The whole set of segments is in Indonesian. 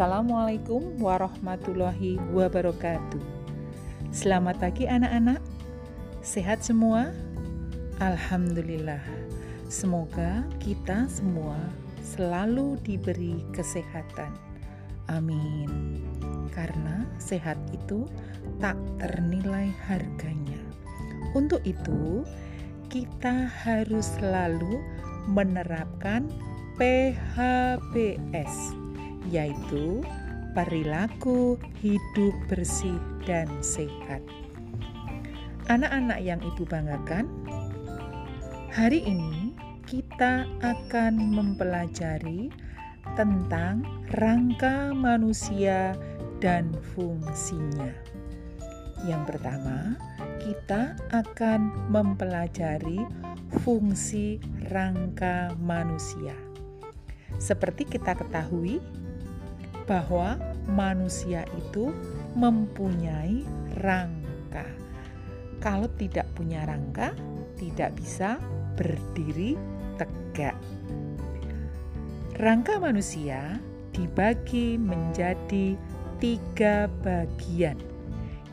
Assalamualaikum warahmatullahi wabarakatuh. Selamat pagi anak-anak. Sehat semua? Alhamdulillah. Semoga kita semua selalu diberi kesehatan. Amin. Karena sehat itu tak ternilai harganya. Untuk itu, kita harus selalu menerapkan PHBS, yaitu perilaku hidup bersih dan sehat. Anak-anak yang ibu banggakan, hari ini kita akan mempelajari tentang rangka manusia dan fungsinya. Yang pertama, kita akan mempelajari fungsi rangka manusia. Seperti kita ketahui, bahwa manusia itu mempunyai rangka. Kalau tidak punya rangka, tidak bisa berdiri tegak. Rangka manusia dibagi menjadi tiga bagian.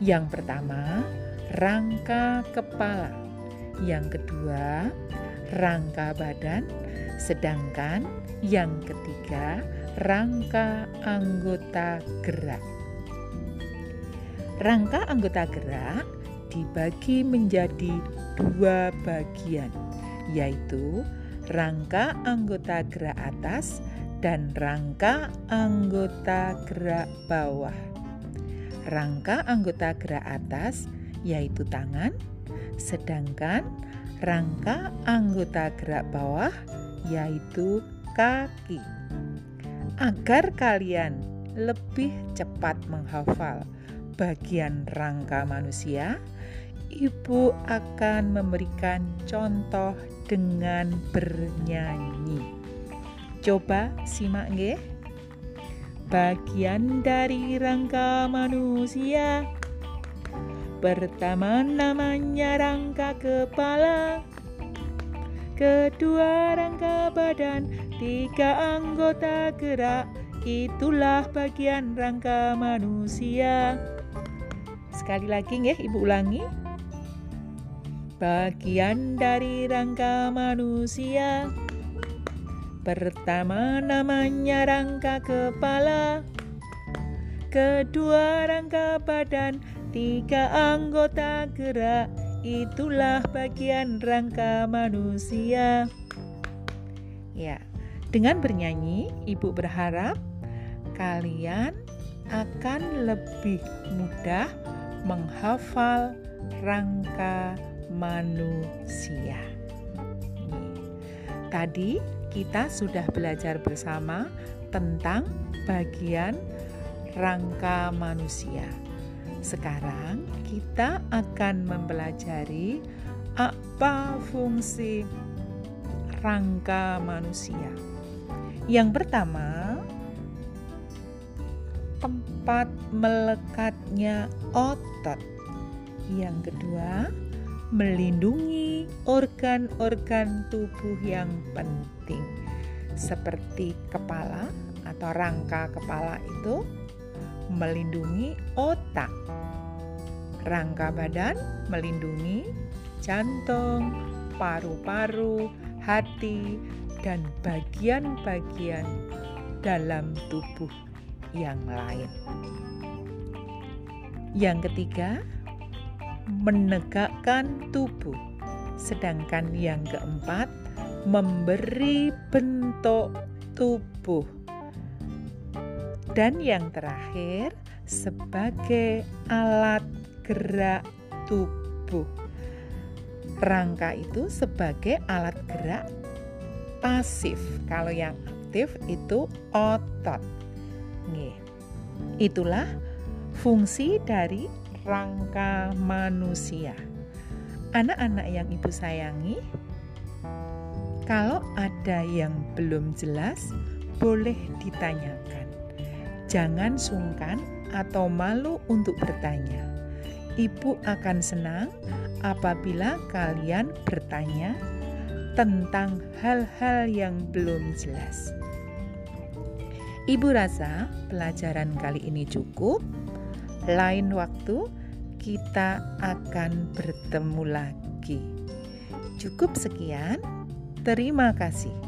Yang pertama, rangka kepala. Yang kedua, rangka badan, sedangkan yang ketiga, rangka anggota gerak. Rangka anggota gerak dibagi menjadi dua bagian, yaitu rangka anggota gerak atas dan rangka anggota gerak bawah. Rangka anggota gerak atas yaitu tangan, sedangkan rangka anggota gerak bawah yaitu kaki agar kalian lebih cepat menghafal bagian rangka manusia, ibu akan memberikan contoh dengan bernyanyi. Coba simak nggih. Bagian dari rangka manusia Pertama namanya rangka kepala Kedua rangka badan, tiga anggota gerak, itulah bagian rangka manusia. Sekali lagi ya, Ibu ulangi. Bagian dari rangka manusia. Pertama namanya rangka kepala. Kedua rangka badan, tiga anggota gerak, itulah bagian rangka manusia. Ya, dengan bernyanyi, Ibu berharap kalian akan lebih mudah menghafal rangka manusia. Tadi kita sudah belajar bersama tentang bagian rangka manusia. Sekarang kita akan mempelajari apa fungsi rangka manusia. Yang pertama, tempat melekatnya otot. Yang kedua, melindungi organ-organ tubuh yang penting seperti kepala atau rangka kepala itu melindungi otak. Rangka badan melindungi jantung, paru-paru, hati, dan bagian-bagian dalam tubuh yang lain. Yang ketiga, menegakkan tubuh. Sedangkan yang keempat, memberi bentuk tubuh dan yang terakhir, sebagai alat gerak tubuh. Rangka itu sebagai alat gerak pasif. Kalau yang aktif itu otot. Nih. Itulah fungsi dari rangka manusia. Anak-anak yang ibu sayangi, kalau ada yang belum jelas, boleh ditanyakan. Jangan sungkan atau malu untuk bertanya. Ibu akan senang apabila kalian bertanya tentang hal-hal yang belum jelas. Ibu rasa pelajaran kali ini cukup. Lain waktu kita akan bertemu lagi. Cukup sekian. Terima kasih.